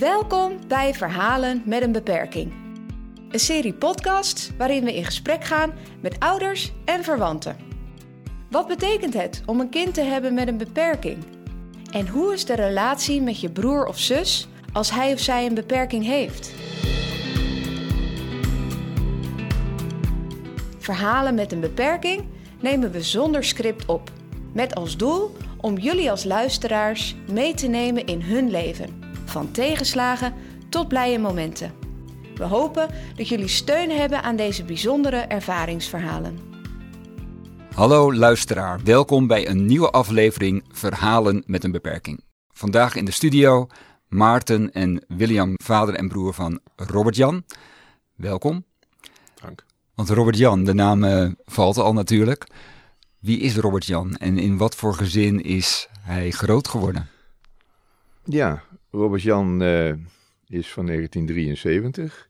Welkom bij Verhalen met een beperking. Een serie podcasts waarin we in gesprek gaan met ouders en verwanten. Wat betekent het om een kind te hebben met een beperking? En hoe is de relatie met je broer of zus als hij of zij een beperking heeft? Verhalen met een beperking nemen we zonder script op. Met als doel om jullie als luisteraars mee te nemen in hun leven. Van tegenslagen tot blije momenten. We hopen dat jullie steun hebben aan deze bijzondere ervaringsverhalen. Hallo luisteraar, welkom bij een nieuwe aflevering Verhalen met een beperking. Vandaag in de studio Maarten en William, vader en broer van Robert-Jan. Welkom. Dank. Want Robert-Jan, de naam uh, valt al natuurlijk. Wie is Robert-Jan en in wat voor gezin is hij groot geworden? Ja, Robert-Jan uh, is van 1973.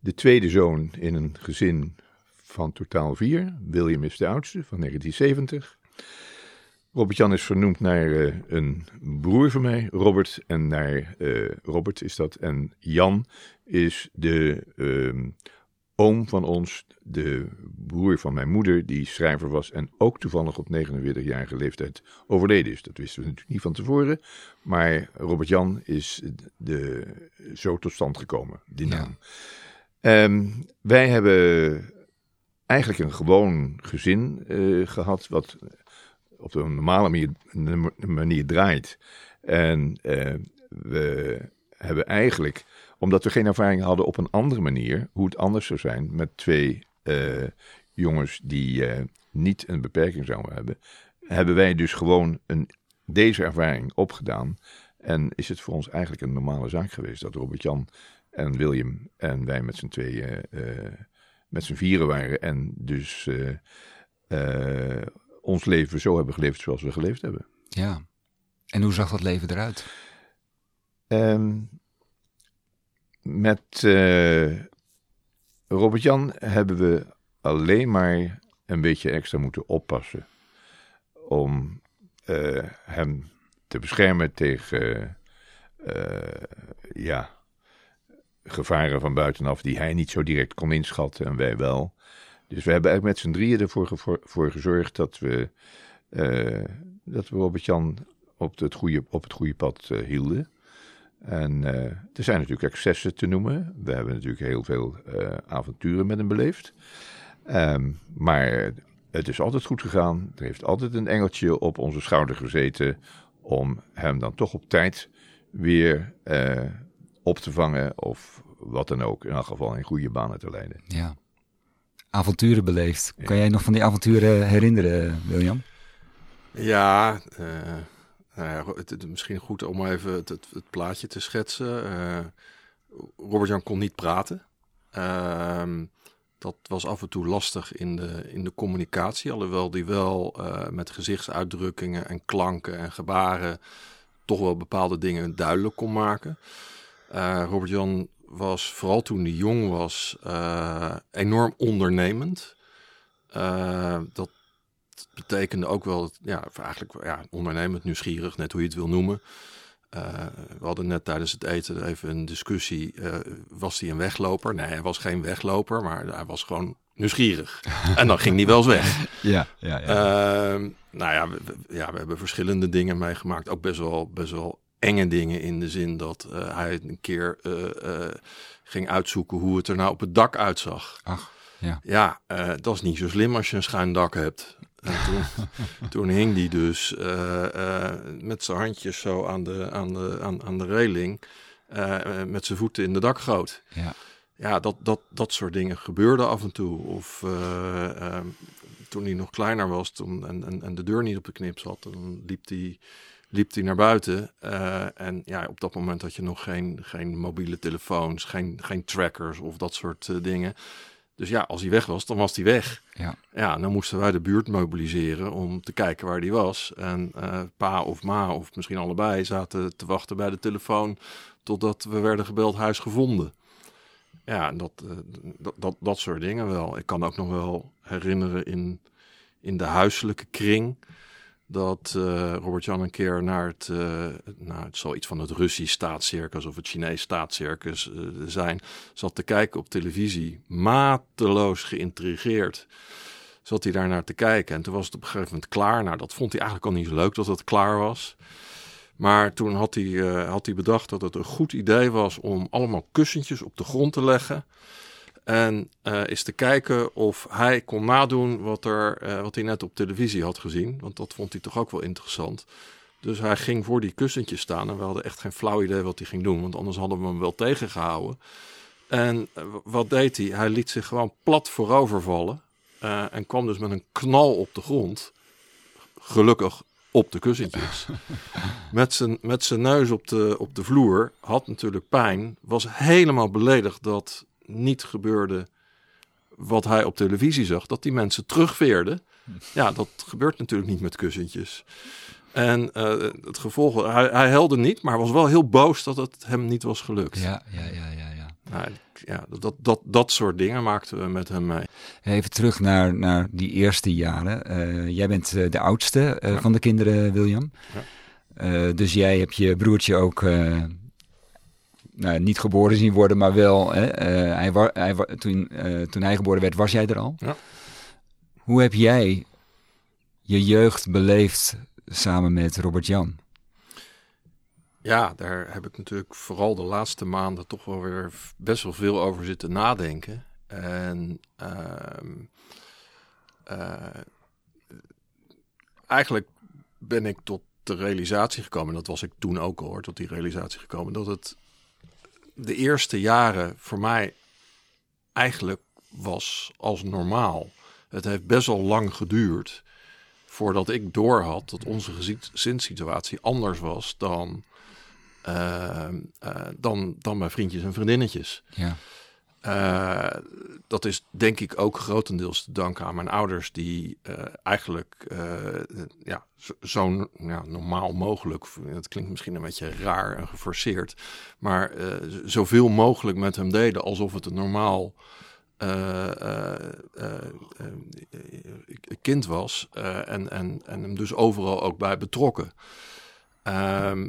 De tweede zoon in een gezin van totaal vier. William is de oudste van 1970. Robert-Jan is vernoemd naar uh, een broer van mij, Robert. En naar uh, Robert is dat. En Jan is de uh, oom van ons, de broer van mijn moeder, die schrijver was en ook toevallig op 49-jarige leeftijd overleden is. Dat wisten we natuurlijk niet van tevoren, maar Robert-Jan is de, zo tot stand gekomen, die naam. Ja. Um, wij hebben eigenlijk een gewoon gezin uh, gehad, wat op een normale manier, manier draait. En uh, we hebben eigenlijk omdat we geen ervaring hadden op een andere manier, hoe het anders zou zijn met twee uh, jongens die uh, niet een beperking zouden hebben, hebben wij dus gewoon een, deze ervaring opgedaan. En is het voor ons eigenlijk een normale zaak geweest dat Robert-Jan en William en wij met z'n tweeën, uh, met z'n vieren waren. En dus ons leven zo hebben geleefd zoals we geleefd hebben. Ja. En hoe zag dat leven eruit? Um, met uh, Robert-Jan hebben we alleen maar een beetje extra moeten oppassen. Om uh, hem te beschermen tegen uh, ja, gevaren van buitenaf die hij niet zo direct kon inschatten en wij wel. Dus we hebben eigenlijk met z'n drieën ervoor voor, voor gezorgd dat we, dat we Robert-Jan op het goede, op het goede pad hielden. En uh, er zijn natuurlijk excessen te noemen. We hebben natuurlijk heel veel uh, avonturen met hem beleefd. Um, maar het is altijd goed gegaan. Er heeft altijd een engeltje op onze schouder gezeten om hem dan toch op tijd weer uh, op te vangen of wat dan ook. In elk geval in goede banen te leiden. Ja. Avonturen beleefd. Kan jij nog van die avonturen herinneren, William? Ja, nou het, misschien goed om even het, het, plaatje te schetsen. Uh, Robert-Jan kon niet praten. Uh, dat was af en toe lastig in de, in de communicatie. Alhoewel die wel uh, met gezichtsuitdrukkingen en klanken en gebaren toch wel bepaalde dingen duidelijk kon maken. Uh, Robert-Jan was vooral toen hij jong was enorm ondernemend. dat betekende ook wel, ja, eigenlijk ja, ondernemend, nieuwsgierig, net hoe je het wil noemen. Uh, we hadden net tijdens het eten even een discussie. Uh, was hij een wegloper? Nee, hij was geen wegloper, maar hij was gewoon nieuwsgierig. en dan ging hij wel eens weg. Ja, ja, ja. Uh, nou ja we, ja, we hebben verschillende dingen meegemaakt. Ook best wel, best wel enge dingen in de zin dat hij een keer ging uitzoeken hoe het er nou op het dak uitzag. Ach, ja. Ja, dat is niet zo slim als je een schuin dak hebt. En toen, toen hing die dus uh, uh, met zijn handjes zo aan de, aan de, aan, aan de reling, uh, met zijn voeten in de dakgoot. Ja, ja dat, dat, dat soort dingen gebeurde af en toe. Of ehm, toen hij nog kleiner was toen, en, en, en de deur niet op de knip zat, dan liep hij liep hij naar buiten. en ja, op dat moment had je nog geen, geen mobiele telefoons, geen, geen trackers of dat soort dingen. Dus ja, als hij weg was, dan was hij weg. Ja. ja, dan moesten wij de buurt mobiliseren om te kijken waar hij was. En uh, pa of ma, of misschien allebei, zaten te wachten bij de telefoon totdat we werden gebeld huis gevonden. Ja, dat, uh, dat, dat, dat soort dingen wel. Ik kan ook nog wel herinneren in, in de huiselijke kring dat uh, Robert-Jan een keer naar het, uh, nou, het zal iets van het Russisch staatscircus of het Chinees staatscircus uh, zijn, zat te kijken op televisie, mateloos geïntrigeerd. Zat hij daar naar te kijken en toen was het op een gegeven moment klaar. Nou, dat vond hij eigenlijk al niet zo leuk dat het klaar was. Maar toen had hij, had hij bedacht dat het een goed idee was om allemaal kussentjes op de grond te leggen. En uh, is te kijken of hij kon nadoen wat, er, uh, wat hij net op televisie had gezien. Want dat vond hij toch ook wel interessant. Dus hij ging voor die kussentjes staan. En we hadden echt geen flauw idee wat hij ging doen. Want anders hadden we hem wel tegengehouden. En uh, wat deed hij? Hij liet zich gewoon plat voorovervallen. en kwam dus met een knal op de grond. Gelukkig op de kussentjes. met, zijn, met zijn neus op de, op de vloer. Had natuurlijk pijn. Was helemaal beledigd dat niet gebeurde wat hij op televisie zag, dat die mensen terugveerden. Ja, dat gebeurt natuurlijk niet met kussentjes. En uh, het gevolg, hij, hij helde niet, maar was wel heel boos dat het hem niet was gelukt. Ja, ja, ja, ja. ja. Nou, ja dat, dat, dat soort dingen maakten we met hem mee. Even terug naar, naar die eerste jaren. Uh, jij bent uh, de oudste ja. van de kinderen, William. Ja. dus jij hebt je broertje ook nou, niet geboren zien worden, maar wel. Hè, uh, hij, hij, toen, uh, toen hij geboren werd, was jij er al. Ja. Hoe heb jij je jeugd beleefd samen met Robert Jan? Ja, daar heb ik natuurlijk vooral de laatste maanden toch wel weer best wel veel over zitten nadenken. En uh, eigenlijk ben ik tot de realisatie gekomen, dat was ik toen ook al hoor, tot die realisatie gekomen, dat het de eerste jaren voor mij eigenlijk was als normaal. Het heeft best wel lang geduurd voordat ik doorhad dat onze gezinssituatie anders was dan, uh, dan, dan mijn vriendjes en vriendinnetjes. Ja. Uh, dat is denk ik ook grotendeels te danken aan mijn ouders, die uh, eigenlijk ja, zo, zo ja, normaal mogelijk, het klinkt misschien een beetje raar en geforceerd, maar zoveel mogelijk met hem deden alsof het een normaal kind was en, en, en hem dus overal ook bij betrokken. Ehm,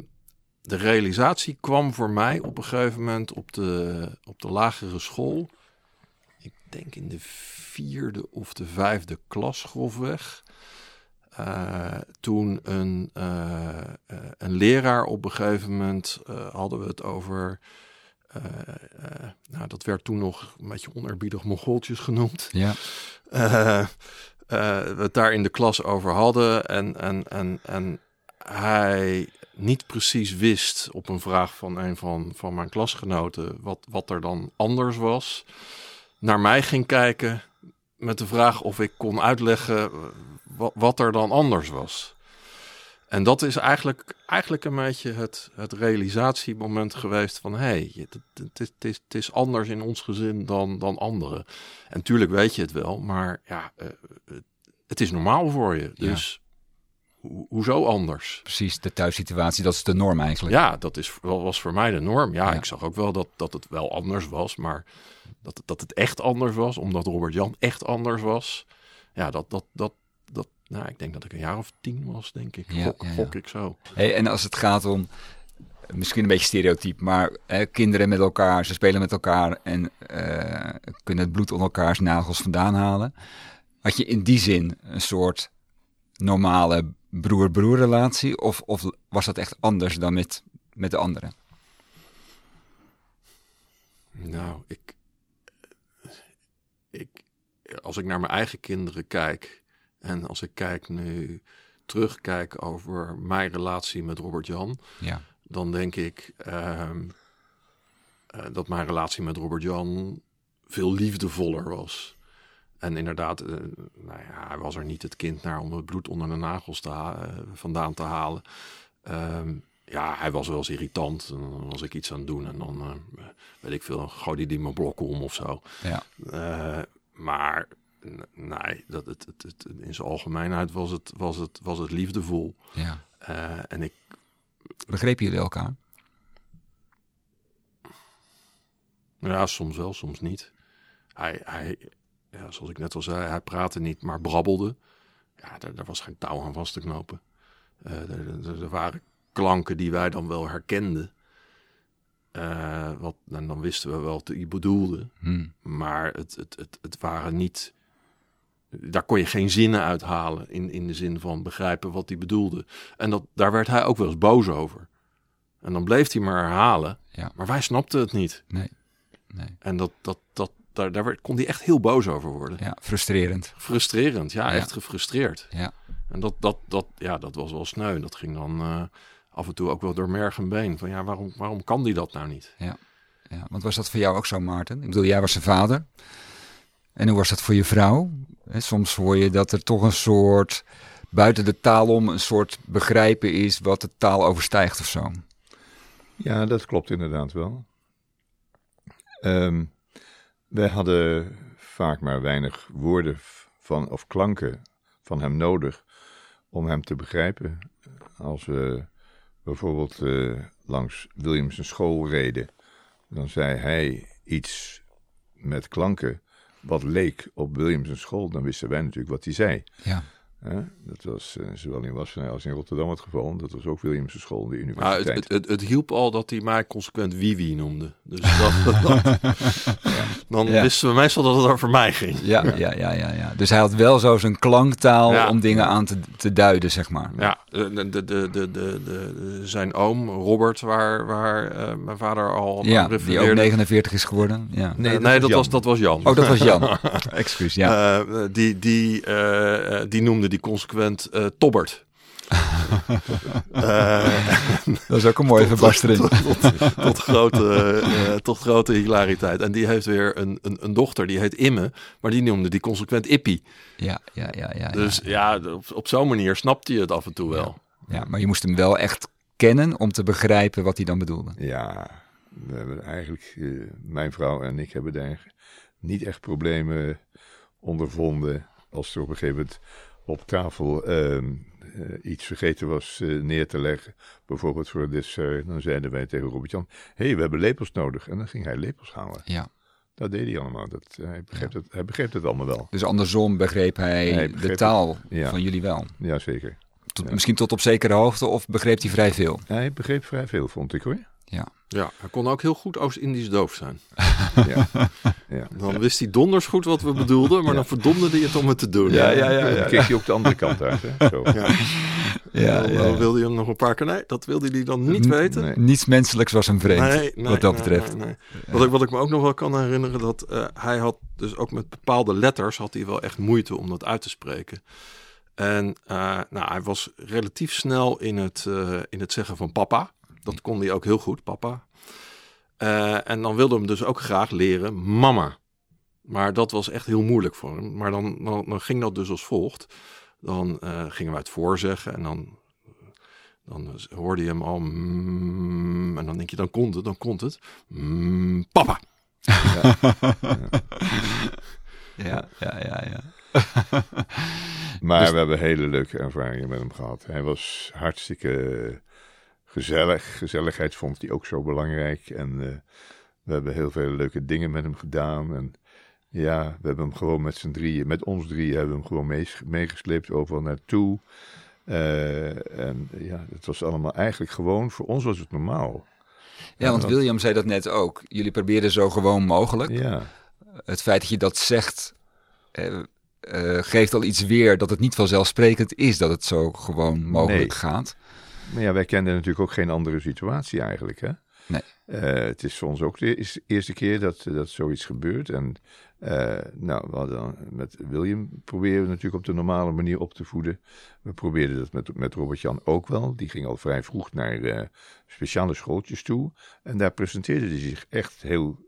de realisatie kwam voor mij op een gegeven moment op de, op de lagere school. Ik denk in de vierde of de vijfde klas grofweg. Uh, toen een, uh, uh, een leraar op een gegeven moment hadden we het over. nou, dat werd toen nog een beetje onerbiedig Mongooltjes genoemd. Ja. we het daar in de klas over hadden. En, en, en, en hij niet precies wist op een vraag van een van, van mijn klasgenoten wat, wat er dan anders was, naar mij ging kijken met de vraag of ik kon uitleggen wat, wat er dan anders was. En dat is eigenlijk, eigenlijk een beetje het, het realisatiemoment geweest van... hé, hey, het, het, het, is, het is anders in ons gezin dan, dan anderen. En tuurlijk weet je het wel, maar ja, uh, het is normaal voor je. Dus hoezo anders? Precies, de thuissituatie, dat is de norm eigenlijk. Ja, dat is, was voor mij de norm. Ja, ja. ik zag ook wel dat, dat het wel anders was, maar dat, dat het echt anders was, omdat Robert Jan echt anders was. Ja, dat, dat, dat, dat, nou, ik denk dat ik een jaar of tien was, denk ik. Ja, Gok, ja, gok ik zo. Hey, en als het gaat om, misschien een beetje stereotyp, maar hè, kinderen met elkaar, ze spelen met elkaar en uh, kunnen het bloed onder elkaars nagels vandaan halen. Had je in die zin een soort normale broer-broer relatie? Of, of was dat echt anders dan met, met de anderen? Nou, ik, ik, als ik naar mijn eigen kinderen kijk en als ik kijk nu terugkijk over mijn relatie met Robert Jan, ja. dan denk ik uh, uh, dat mijn relatie met Robert Jan veel liefdevoller was. En inderdaad, uh, nou ja, hij was er niet het kind naar om het bloed onder de nagels te uh, vandaan te halen. Um, ja, hij was wel eens irritant. En dan was ik iets aan het doen en dan, uh, weet ik veel, gooi hij die mijn blokken om of zo. Ja. maar nee, dat, het, het, het, in zijn algemeenheid was het, was het, was het liefdevol. Ja. en ik... Begrepen jullie elkaar? Ja, soms wel, soms niet. Hij, hij, ja, zoals ik net al zei, hij praatte niet, maar brabbelde. Ja, daar, daar was geen touw aan vast te knopen. er waren klanken die wij dan wel herkenden. wat, en dan wisten we wel wat hij bedoelde. Hmm. Maar het, het, het, het waren niet daar kon je geen zinnen uithalen in, in de zin van begrijpen wat hij bedoelde. En dat, daar werd hij ook wel eens boos over. En dan bleef hij maar herhalen. Ja. Maar wij snapten het niet. Nee. nee. En dat, dat, dat, daar, daar werd, kon hij echt heel boos over worden. Ja, frustrerend. Frustrerend, ja, Ja. echt gefrustreerd. Ja. En dat, dat, dat, ja, dat was wel sneu. Dat ging dan eh, af en toe ook wel door merg en been. Van ja, waarom, waarom kan die dat nou niet? Ja, want was dat voor jou ook zo, Maarten? Ik bedoel, jij was zijn vader. En hoe was dat voor je vrouw? Hè, Soms hoor je dat er toch een soort, buiten de taal om, een soort begrijpen is wat de taal overstijgt of zo. Ja, dat klopt inderdaad wel. Ehm, wij hadden vaak maar weinig woorden van, of klanken van hem nodig om hem te begrijpen. Als we bijvoorbeeld eh, langs Williams' school reden, dan zei hij iets met klanken wat leek op Williams' school. Dan wisten wij natuurlijk wat hij zei. Ja? Dat was eh, zowel in Wassenaar als in Rotterdam het geval. Dat was ook Williams' school, de universiteit. het, het, het hielp al dat hij mij consequent Wiwi noemde. Dus dat, dat- dan Ja. wisten we meestal dat het over mij ging. ja, ja, ja, ja, ja. Dus hij had wel zo zijn klanktaal Ja. om dingen aan te, te duiden, zeg maar. Ja, de, de, de, de, de, de, de- zijn oom Robert, waar, waar eh, mijn vader al aan Ja, die ook refereerde. 49 is geworden. Ja. Nee, dat nee, was dat, Jan. was, dat was Jan. Oh, dat was Jan. Excuus, ja. Eh, die, die, eh, eh, die noemde die consequent eh Tobbert. Eh, dat is ook een mooie verbastering. tot, tot, tot grote, eh, tot grote hilariteit. En die heeft weer een, een, een dochter, die heet Imme, maar die noemde die consequent Ippie. Ja, ja, ja, ja. Dus ja, op, op zo'n manier snapt hij het af en toe wel. ja. Maar je moest hem wel echt kennen om te begrijpen wat hij dan bedoelde. Ja, we hebben eigenlijk, eh, mijn vrouw en ik hebben daar niet echt problemen ondervonden. Als er op een gegeven moment op tafel ehm, eh, iets vergeten was eh, neer te leggen, bijvoorbeeld voor het dessert, dan zeiden wij tegen Robert-Jan, hé, hey, we hebben lepels nodig. En dan ging hij lepels halen. Ja. Dat deed hij allemaal. Dat, hij, begreep het, hij begreep het allemaal wel. Dus andersom begreep hij, Hij de taal Ja. van jullie wel. Jazeker. Tot, Ja. Misschien tot op zekere hoogte of begreep hij vrij veel? Hij begreep vrij veel, vond ik hoor. Ja. Ja, hij kon ook heel goed Oost-Indisch doof zijn. Ja. ja. Dan wist hij donders goed wat we bedoelden, maar Ja. dan verdomde hij het om het te doen. Dan keek hij ook de andere kant uit. Hè? Zo. Ja. Ja, dan, ja, dan ja. wilde je hem nog een paar keer. Nee, dat wilde hij dan niet weten. Nee. Niets menselijks was hem vreemd, Nee, nee, wat dat nee, betreft. nee, nee. Wat, ik, wat ik me ook nog wel kan herinneren, dat eh, hij had dus ook met bepaalde letters had hij wel echt moeite om dat uit te spreken. En eh, nou, hij was relatief snel in het, eh, in het zeggen van papa. Dat kon hij ook heel goed, papa. Eh, en dan wilde hem dus ook graag leren mama. Maar dat was echt heel moeilijk voor hem. Maar dan, dan, dan ging dat dus als volgt. Dan eh, gingen we het voorzeggen en dan, dan hoorde je hem al. mm, en dan denk je, dan komt het, dan komt het. Mm, papa. Ja, ja, ja, ja. Maar Dus- we hebben hele leuke ervaringen met hem gehad. Hij was hartstikke gezellig. Gezelligheid vond hij ook zo belangrijk. En eh, we hebben heel veel leuke dingen met hem gedaan. En ja, we hebben hem gewoon met z'n drieën, met ons drieën, hebben we hem gewoon mees- meegesleept overal naartoe. Eh, en ja, het was allemaal eigenlijk gewoon, voor ons was het normaal. Ja, want William zei dat net ook. Jullie probeerden zo gewoon mogelijk. Ja, Het feit dat je dat zegt, eh, geeft al iets weer dat het niet vanzelfsprekend is dat het zo gewoon mogelijk Nee. gaat. Maar ja, wij kenden natuurlijk ook geen andere situatie eigenlijk, hè? Nee. Eh, het is voor ons ook de eers- eerste keer dat, dat zoiets gebeurt. En eh, nou, we hadden dan met William proberen we natuurlijk op de normale manier op te voeden. We probeerden dat met, met Robert-Jan ook wel. Die ging al vrij vroeg naar eh, speciale schooltjes toe. En daar presenteerde hij zich echt heel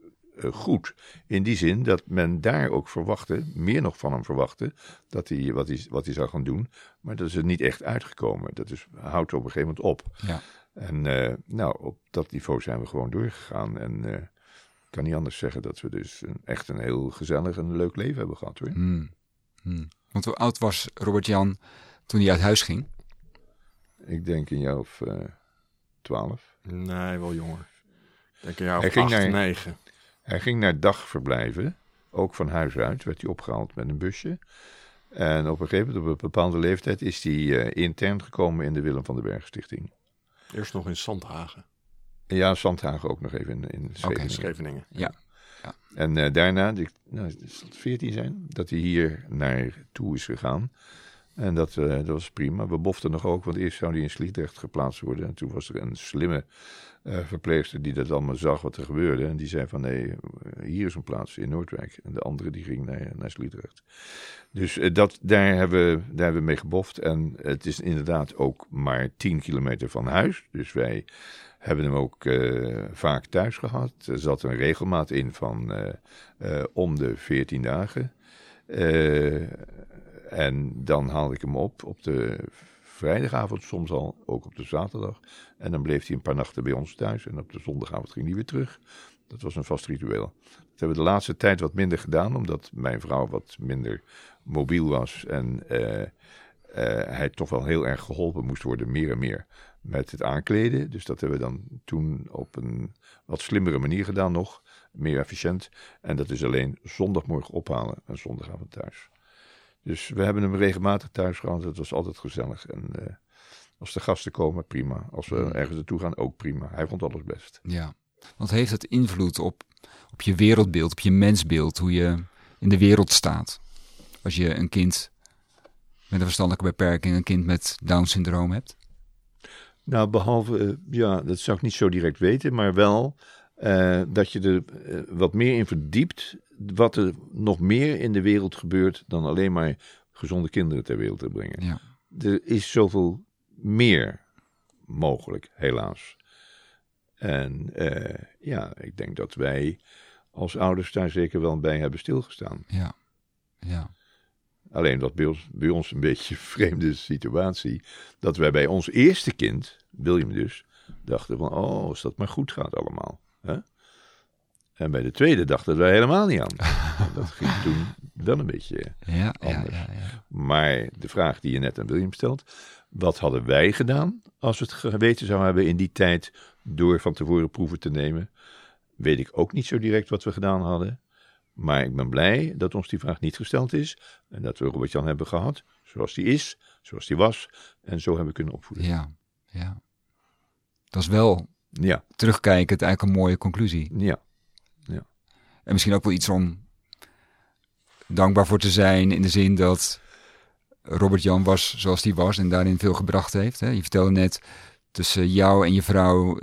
goed. In die zin dat men daar ook verwachtte, meer nog van hem verwachtte, dat hij wat hij, wat hij zou gaan doen. Maar dat is er niet echt uitgekomen. Dat is, houdt op een gegeven moment op. Ja. En eh, nou, op dat niveau zijn we gewoon doorgegaan. En eh, ik kan niet anders zeggen dat we dus een, echt een heel gezellig en leuk leven hebben gehad hoor. Hmm. Hmm. Want hoe oud was Robert-Jan toen hij uit huis ging? Ik denk een jaar of eh, twaalf. Nee, wel jonger. Ik denk een jaar of ging acht, naar- negen. Hij ging naar dagverblijven, ook van huis uit, werd hij opgehaald met een busje. En op een gegeven moment, op een bepaalde leeftijd, is hij uh, intern gekomen in de Willem van den Berg Stichting. Eerst nog in Zandhagen. Ja, Zandhagen ook nog even in, in Scheveningen. Okay, Scheveningen. Ja. ja. En uh, daarna, nou, het 14 zijn, dat hij hier naartoe is gegaan. En dat, uh, dat was prima. We boften nog ook, want eerst zou hij in Sliedrecht geplaatst worden. En toen was er een slimme uh, verpleegster die dat allemaal zag wat er gebeurde. En die zei van nee, hier is een plaats in Noordwijk. En de andere die ging naar, naar Sliedrecht. Dus uh, dat, daar, hebben we, daar hebben we mee geboft. En het is inderdaad ook maar 10 kilometer van huis. Dus wij hebben hem ook vaak thuis gehad. Er zat een regelmaat in van om de 14 dagen. En dan haalde ik hem op op de vrijdagavond, soms al ook op de zaterdag. En dan bleef hij een paar nachten bij ons thuis. En op de zondagavond ging hij weer terug. Dat was een vast ritueel. Dat hebben we de laatste tijd wat minder gedaan, omdat mijn vrouw wat minder mobiel was. En hij toch wel heel erg geholpen moest worden, meer en meer met het aankleden. Dus dat hebben we dan toen op een wat slimmere manier gedaan nog. Meer efficiënt. En dat is alleen zondagmorgen ophalen en zondagavond thuis. Dus we hebben hem regelmatig thuis gehad. Het was altijd gezellig. En uh, als de gasten komen, prima. Als we ergens naartoe gaan, ook prima. Hij vond alles best. Ja, want heeft het invloed op, op je wereldbeeld, op je mensbeeld, hoe je in de wereld staat? Als je een kind met een verstandelijke beperking, een kind met Down-syndroom hebt? Nou, behalve, ja, dat zou ik niet zo direct weten, maar wel uh, dat je er uh, wat meer in verdiept. Wat er nog meer in de wereld gebeurt dan alleen maar gezonde kinderen ter wereld te brengen. Ja. Er is zoveel meer mogelijk, helaas. En uh, ja, ik denk dat wij als ouders daar zeker wel bij hebben stilgestaan. Ja, ja. Alleen dat bij ons, bij ons een beetje een vreemde situatie. Dat wij bij ons eerste kind, William dus, dachten van, oh, als dat maar goed gaat allemaal. Hè? En bij de tweede dachten wij helemaal niet aan. dat ging toen wel een beetje ja, anders. Ja, ja, maar de vraag die je net aan William stelt, wat hadden wij gedaan als we het geweten zouden hebben in die tijd door van tevoren proeven te nemen? Weet ik ook niet zo direct wat we gedaan hadden. Maar ik ben blij dat ons die vraag niet gesteld is. En dat we Robert-Jan hebben gehad, zoals die is, zoals die was. En zo hebben we kunnen opvoeden. Ja, ja. Dat is wel, ja. terugkijken, het eigenlijk een mooie conclusie. Ja. En misschien ook wel iets om dankbaar voor te zijn. In de zin dat Robert-Jan was zoals die was en daarin veel gebracht heeft. Hè? Je vertelde net, tussen jou en je vrouw...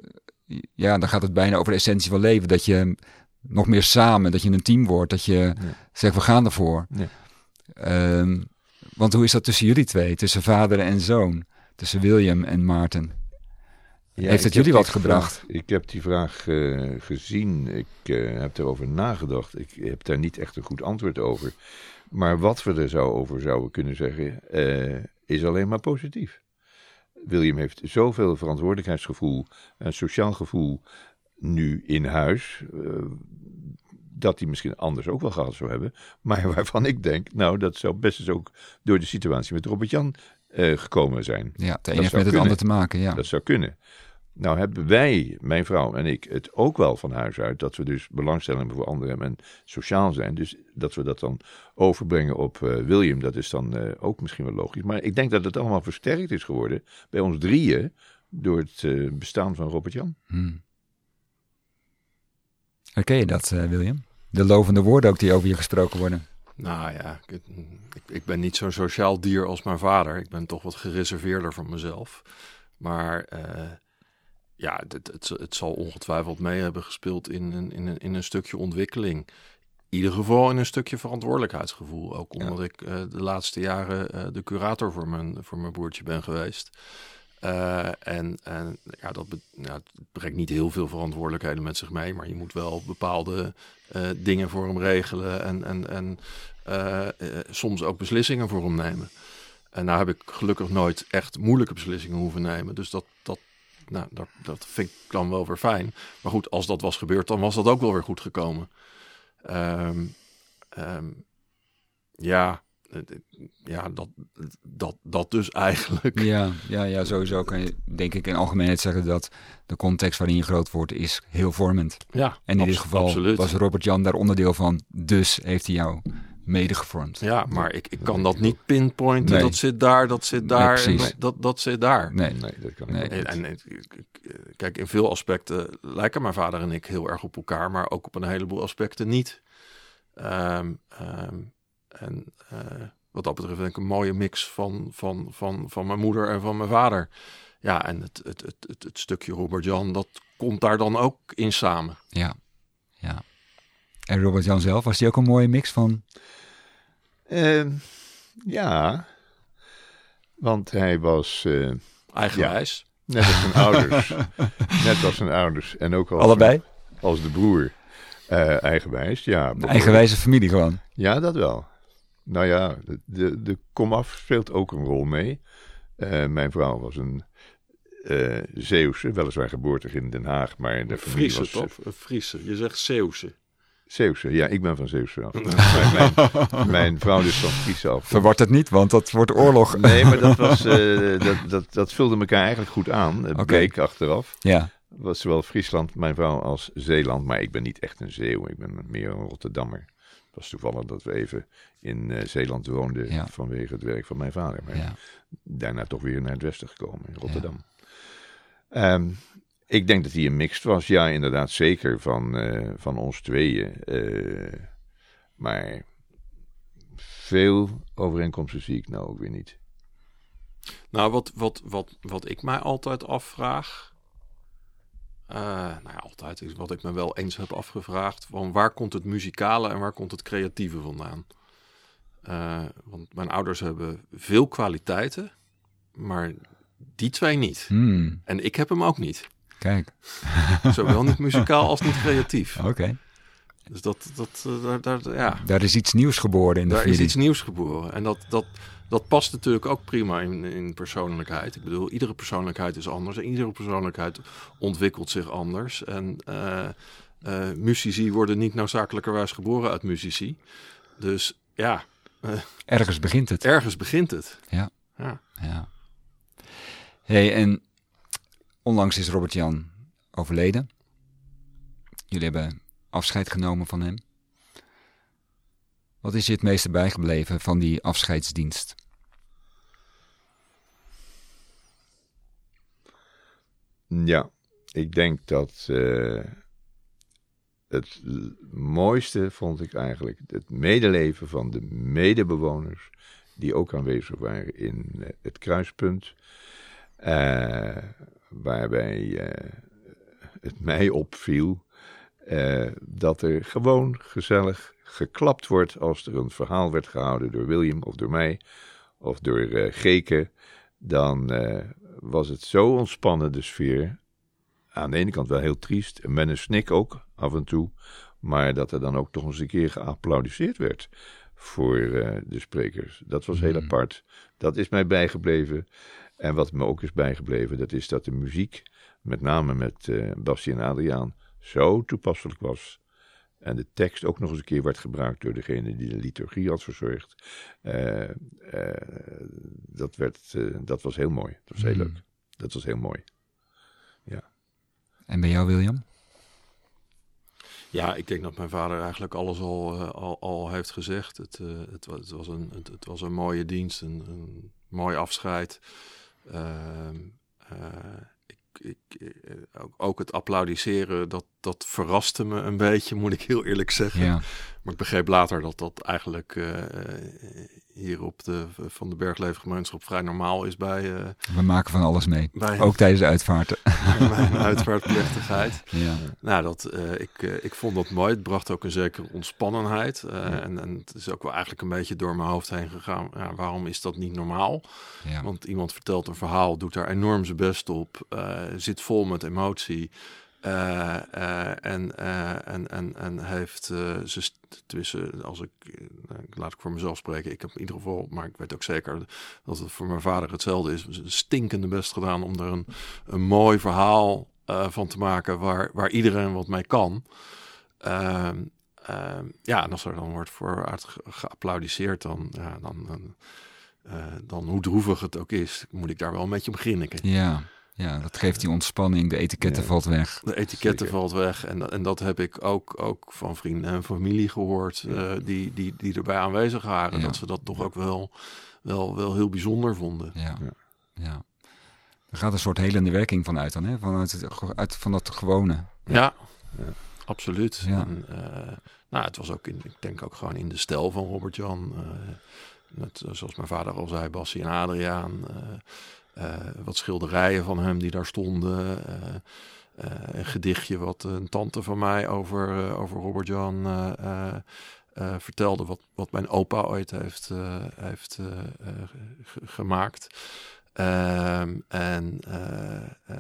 Ja, dan gaat het bijna over de essentie van leven. Dat je nog meer samen, dat je een team wordt, dat je ja. zegt we gaan ervoor. Ja. Um, want hoe is dat tussen jullie twee, tussen vader en zoon, tussen William en Maarten? Ja, Heeft het jullie wat gebracht? Vraag, ik heb die vraag uh, gezien, ik uh, heb erover nagedacht. Ik heb daar niet echt een goed antwoord over. Maar wat we er zou over zouden kunnen zeggen, uh, is alleen maar positief. William heeft zoveel verantwoordelijkheidsgevoel en sociaal gevoel nu in huis. Dat hij misschien anders ook wel gehad zou hebben. Maar waarvan ik denk, nou, dat zou best eens ook door de situatie met Robert-Jan uh, gekomen zijn. Ja, het een heeft met het ander te maken, ja. Dat zou kunnen. Nou hebben wij, mijn vrouw en ik, het ook wel van huis uit dat we dus belangstelling hebben voor anderen en sociaal zijn. Dus dat we dat dan overbrengen op uh, William, dat is dan uh, ook misschien wel logisch. Maar ik denk dat het allemaal versterkt is geworden bij ons drieën door het uh, bestaan van Robert-Jan. Hmm. Herken je dat, William? De lovende woorden ook die over je gesproken worden. Nou ja, ik, ik, ik ben niet zo'n sociaal dier als mijn vader. Ik ben toch wat gereserveerder van mezelf. Maar uh, ja, het, het, het, zal ongetwijfeld mee hebben gespeeld in een, in, een, in een stukje ontwikkeling. In ieder geval in een stukje verantwoordelijkheidsgevoel. Ook omdat ja. ik uh, de laatste jaren de curator voor mijn, voor mijn broertje ben geweest. Uh, en, en ja, dat brengt niet heel veel verantwoordelijkheden met zich mee, maar je moet wel bepaalde uh, dingen voor hem regelen en, en, en uh, soms ook beslissingen voor hem nemen. En nou heb ik gelukkig nooit echt moeilijke beslissingen hoeven nemen, dus dat, dat, nou, dat, vind ik dan wel weer fijn. Maar goed, als dat was gebeurd, dan was dat ook wel weer goed gekomen. Um, um, ja, ja, dat, dat, dat dus eigenlijk. Ja, ja, ja, sowieso kan je denk ik in algemeenheid zeggen dat de context waarin je groot wordt is heel vormend. Ja, en in dit geval absoluut. was Robert Jan daar onderdeel van, dus heeft hij jou mede gevormd. Ja, maar ik, ik kan dat niet pinpointen. Nee. Dat zit daar, dat zit daar, en precies. dat, dat, zit daar. Nee, Nee, dat kan En, niet. en ik- ik- ik- kijk, in veel aspecten lijken mijn vader en ik heel erg op elkaar, maar ook op een heleboel aspecten niet. Ehm, ehm, en eh, wat dat betreft denk ik een mooie mix van, van, van, van mijn moeder en van mijn vader. Ja, en het, het, het, het, het stukje Robert Jan, dat komt daar dan ook in samen. ja. ja. En Robert Jan zelf, was die ook een mooie mix van... Ehm, ja, want hij was eh, Eigenwijs. net als zijn ouders. Net als zijn ouders. En ook als, Allebei? als de broer. eh, eigenwijs, ja. Een eigenwijze familie gewoon. Ja, dat wel. Nou ja, de, de, de komaf speelt ook een rol mee. Eh, mijn vrouw was een eh Zeeuwse, weliswaar geboortig in Den Haag, maar de familie Friese, was toch? Een Friese. Je zegt Zeeuwse. Zeeuwse. Ja, ik ben van Zeeuwse af. mijn, vrouw is van Friese af. Verward het niet, want dat wordt oorlog. Nee, maar dat, was, eh, dat, dat, dat vulde elkaar eigenlijk goed aan. Het Oké. bleek achteraf. Ja, was zowel Friesland, mijn vrouw, als Zeeland. Maar ik ben niet echt een Zeeuw, ik ben meer een Rotterdammer. Het was toevallig dat we even in eh, Zeeland woonden Ja. vanwege het werk van mijn vader. Maar ja. daarna toch weer naar het westen gekomen, in Rotterdam. Ehm, ik denk dat hij een mixed was, ja, inderdaad, zeker van, eh, van ons tweeën. Eh, maar veel overeenkomsten zie ik nou ook weer niet. Nou, wat, wat, wat, wat ik mij altijd afvraag. Eh, nou ja, altijd is wat ik me wel eens heb afgevraagd. Van waar komt het muzikale en waar komt het creatieve vandaan? Eh, want mijn ouders hebben veel kwaliteiten, maar die twee niet. Hmm, En ik heb hem ook niet. kijk, Zowel niet muzikaal als niet creatief. oké. Dus dat, dat, eh, daar, daar, ja, Daar is iets nieuws geboren in de daar is iets nieuws geboren. En dat, dat, dat past natuurlijk ook prima in, in persoonlijkheid. Ik bedoel, iedere persoonlijkheid is anders. En iedere persoonlijkheid ontwikkelt zich anders. En eh eh, muzici worden niet noodzakelijkerwijs geboren uit muzici. Dus ja, Ergens begint het. ergens begint het. Ja. Ja. Ja. Hey, en onlangs is Robert Jan overleden. Jullie hebben afscheid genomen van hem. Wat is je het meeste bijgebleven van die afscheidsdienst? Ja, ik denk dat eh, het mooiste vond ik eigenlijk het medeleven van de medebewoners die ook aanwezig waren in eh, het kruispunt. Eh, waarbij het mij opviel dat er gewoon gezellig geklapt wordt als er een verhaal werd gehouden door William of door mij of door Geke. Dan was het zo ontspannen, de sfeer. Aan de ene kant wel heel triest, en met een snik ook af en toe. Maar dat er dan ook toch eens een keer geapplaudiseerd werd voor eh, de sprekers. Dat was heel Mhm. apart. Dat is mij bijgebleven. En wat me ook is bijgebleven, dat is dat de muziek, met name met eh Bastien en Adriaan, zo toepasselijk was. En de tekst ook nog eens een keer werd gebruikt door degene die de liturgie had verzorgd. Eh, eh, dat, werd, eh, dat was heel mooi. Dat was heel Hmm. leuk. Dat was heel mooi. En bij jou, William? Ja, ik denk dat mijn vader eigenlijk alles al, al, al heeft gezegd. Het, eh, het, was, het, was een, het, het was een mooie dienst, een, een mooi afscheid. Ehm, eh, eh, ook, ook het applaudisseren, dat, dat verraste me een beetje, moet ik heel eerlijk zeggen. Ja. Maar ik begreep later dat dat eigenlijk eh, hier op de Van de Bergleefgemeenschap vrij normaal is bij, eh, We maken van alles mee. bij, Ook tijdens de uitvaarten. bij een uitvaartplechtigheid. Ja. Nou, dat, eh, ik, eh, ik vond dat mooi. Het bracht ook een zekere ontspannenheid. eh, en, en het is ook wel eigenlijk een beetje door mijn hoofd heen gegaan. Ja, waarom is dat niet normaal? Ja. Want iemand vertelt een verhaal, doet daar enorm zijn best op, eh, zit vol met emotie. Eh, eh, en, eh, en, en, en heeft eh, ze, tenminste, als ik, laat ik voor mezelf spreken, ik heb in ieder geval, maar ik weet ook zeker dat het voor mijn vader hetzelfde is, stinkende best gedaan om er een, een mooi verhaal van te maken waar, waar iedereen wat mee kan. Ehm, ehm, ja, en als er dan wordt voor uit ge- geapplaudiseerd, dan, ja, dan, dan hoe droevig het ook is, moet ik daar wel een beetje om grinniken. ja. Ja, dat geeft die ontspanning, de etiketten Ja. valt weg. De etiketten Zeker. valt weg. En, dat- en dat heb ik ook, ook van vrienden en familie gehoord. eh, die, die, die erbij aanwezig waren. Ja. Dat ze dat toch ook wel, wel, wel heel bijzonder vonden. Ja. Ja. ja. Er gaat een soort helende werking van uit dan, hè? Vanuit het, uit, van dat gewone. Ja, Ja. absoluut. Ja. En, eh, nou, het was ook, in, ik denk ook gewoon in de stijl van Robert-Jan. eh, met, eh, zoals mijn vader al zei, Bassie en Adriaan. Wat schilderijen van hem die daar stonden. eh, eh, een gedichtje wat een tante van mij over, eh, over Robert-Jan eh, eh, eh, vertelde. Wat, wat mijn opa ooit heeft, eh, heeft eh, eh, ge- gemaakt. Ehm, en eh, eh, eh,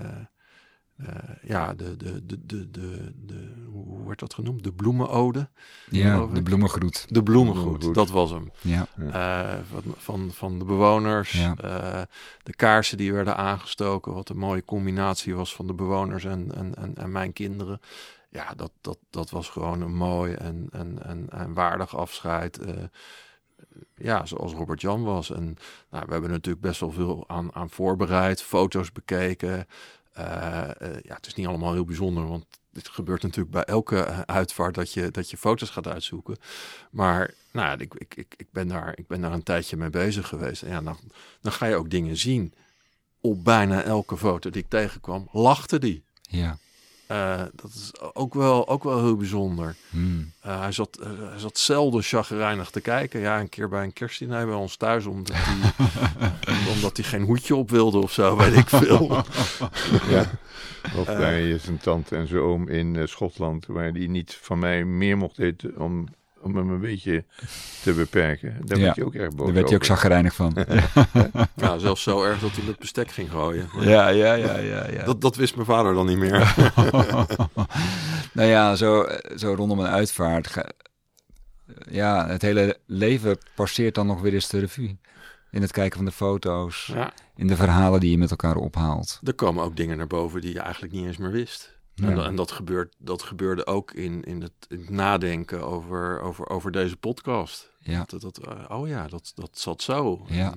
ja, de, de, de, de, de, de, hoe werd dat genoemd? De bloemenode. Ja, de bloemengroet. De Bloemengoed. dat was hem. Ja, Eh, van, van, van de bewoners. Ja. eh, de kaarsen die werden aangestoken. Wat een mooie combinatie was van de bewoners en, en, en, en mijn kinderen. Ja, dat, dat, dat was gewoon een mooi en, en, en, en waardig afscheid. eh, ja, zoals Robert Jan was. En nou, we hebben natuurlijk best wel veel aan, aan voorbereid. Foto's bekeken. Eh, eh, ja, het is niet allemaal heel bijzonder, want dit gebeurt natuurlijk bij elke eh, uitvaart dat je, dat je foto's gaat uitzoeken. Maar nou, ik, ik, ik, ben daar, ik ben daar een tijdje mee bezig geweest. Ja, dan, dan ga je ook dingen zien. Op bijna elke foto die ik tegenkwam, lachte die. ja. Eh, dat is ook wel, ook wel heel bijzonder. Hmm. Eh, hij, zat, eh, hij zat zelden chagrijnig te kijken. Ja, een keer bij een kerstdiner bij ons thuis, omdat hij, omdat hij geen hoedje op wilde of zo, weet ik veel. Ja. Of bij zijn tante en zijn oom in Schotland, waar die niet van mij meer mocht eten om, om hem een beetje te beperken. Daar Ja. werd je ook erg boos Daar werd hij ook zagrijnig van. Ja, zelfs zo erg dat hij met bestek ging gooien. Maar ja, ja, ja, ja. ja. Dat, dat wist mijn vader dan niet meer. nou ja, zo, zo rondom een uitvaart. ga- ja, het hele leven passeert dan nog weer eens de revue. In het kijken van de foto's, Ja, in de verhalen die je met elkaar ophaalt. er komen ook dingen naar boven die je eigenlijk niet eens meer wist. Ja. En, en dat, gebeurt, dat gebeurde ook in, in, het, in het nadenken over, over, over deze podcast. Ja, Dat, dat, eh, oh ja, dat, dat zat zo. Ja.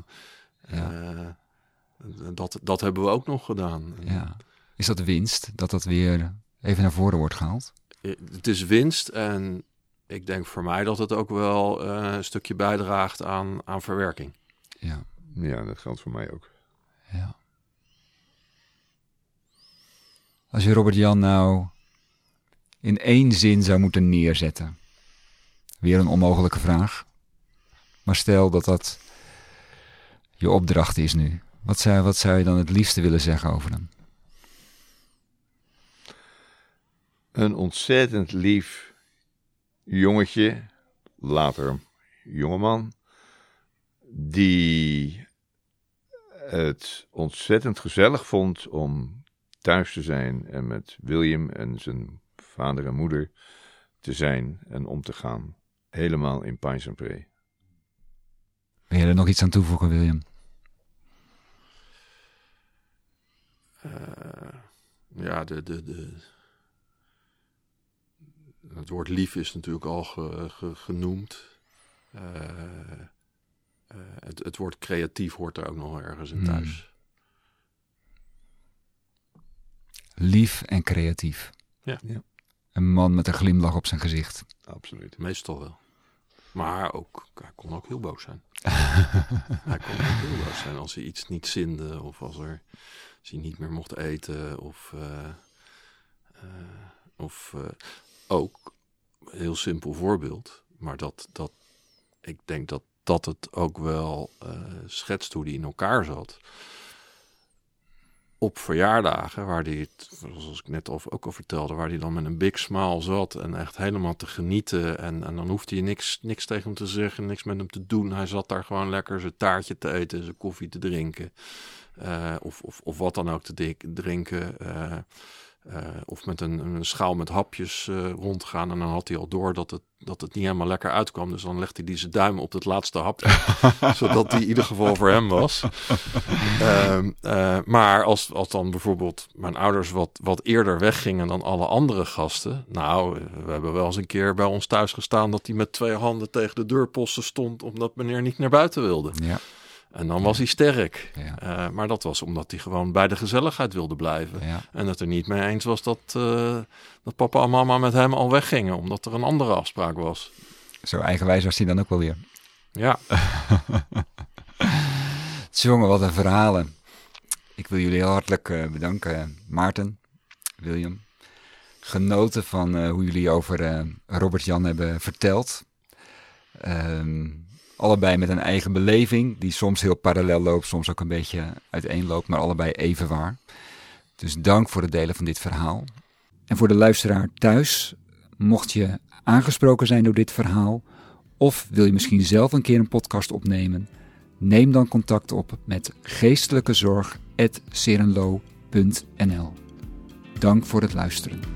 En, eh, dat, dat hebben we ook nog gedaan. Ja. Is dat winst, dat dat weer even naar voren wordt gehaald? eh, Het is winst en ik denk voor mij dat het ook wel eh, een stukje bijdraagt aan, aan verwerking. Ja, Ja, dat geldt voor mij ook. ja. Als je Robert Jan nou in één zin zou moeten neerzetten. Weer een onmogelijke vraag. Maar stel dat dat je opdracht is nu. Wat zou, wat zou je dan het liefste willen zeggen over hem? Een ontzettend lief jongetje, later jongeman, die het ontzettend gezellig vond om thuis te zijn en met William en zijn vader en moeder te zijn en om te gaan. Helemaal in Pines and Prey. Wil je er nog iets aan toevoegen, William? Eh, ja, de, de, de, het woord lief is natuurlijk al ge- ge- genoemd. Eh, eh, het, het woord creatief hoort er ook nog ergens in Hmm. thuis. Lief en creatief. Ja. Ja. Een man met een glimlach op zijn gezicht. Absoluut. Meestal wel. Maar ook, hij kon ook heel boos zijn. hij kon ook heel boos zijn als hij iets niet zinde of als, er, als hij niet meer mocht eten. Of, eh, eh, of eh, ook, een heel simpel voorbeeld, maar dat, dat ik denk dat dat het ook wel eh, schetst hoe die in elkaar zat. Op verjaardagen, waar hij zoals ik net ook al vertelde, waar hij dan met een big smile zat en echt helemaal te genieten. En, en dan hoefde je niks, niks tegen hem te zeggen, niks met hem te doen. Hij zat daar gewoon lekker zijn taartje te eten, zijn koffie te drinken. eh, of, of, of wat dan ook te drinken. eh, of met een, een schaal met hapjes eh, rondgaan. En dan had hij al door dat het, dat het niet helemaal lekker uitkwam. Dus dan legde hij zijn duim op het laatste hapje. zodat die in ieder geval voor hem was. Ehm, eh, maar als, als dan bijvoorbeeld mijn ouders wat, wat eerder weggingen dan alle andere gasten. Nou, eh, we hebben wel eens een keer bij ons thuis gestaan dat hij met twee handen tegen de deurposten stond. omdat meneer niet naar buiten wilde. Ja. En dan was hij sterk. Ja. Eh, maar dat was omdat hij gewoon bij de gezelligheid wilde blijven. Ja. En het er niet mee eens was dat, eh, dat papa en mama met hem al weggingen. Omdat er een andere afspraak was. Zo eigenwijs was hij dan ook wel weer. Ja, Jongen, wat een verhalen. Ik wil jullie heel hartelijk eh, bedanken, Maarten, William. Genoten van hoe jullie over eh, Robert-Jan hebben verteld. Ehm, allebei met een eigen beleving, die soms heel parallel loopt, soms ook een beetje uiteenloopt, maar allebei even waar. Dus dank voor het delen van dit verhaal. En voor de luisteraar thuis, mocht je aangesproken zijn door dit verhaal, of wil je misschien zelf een keer een podcast opnemen, neem dan contact op met geestelijkezorg.serenlo.nl. Dank voor het luisteren.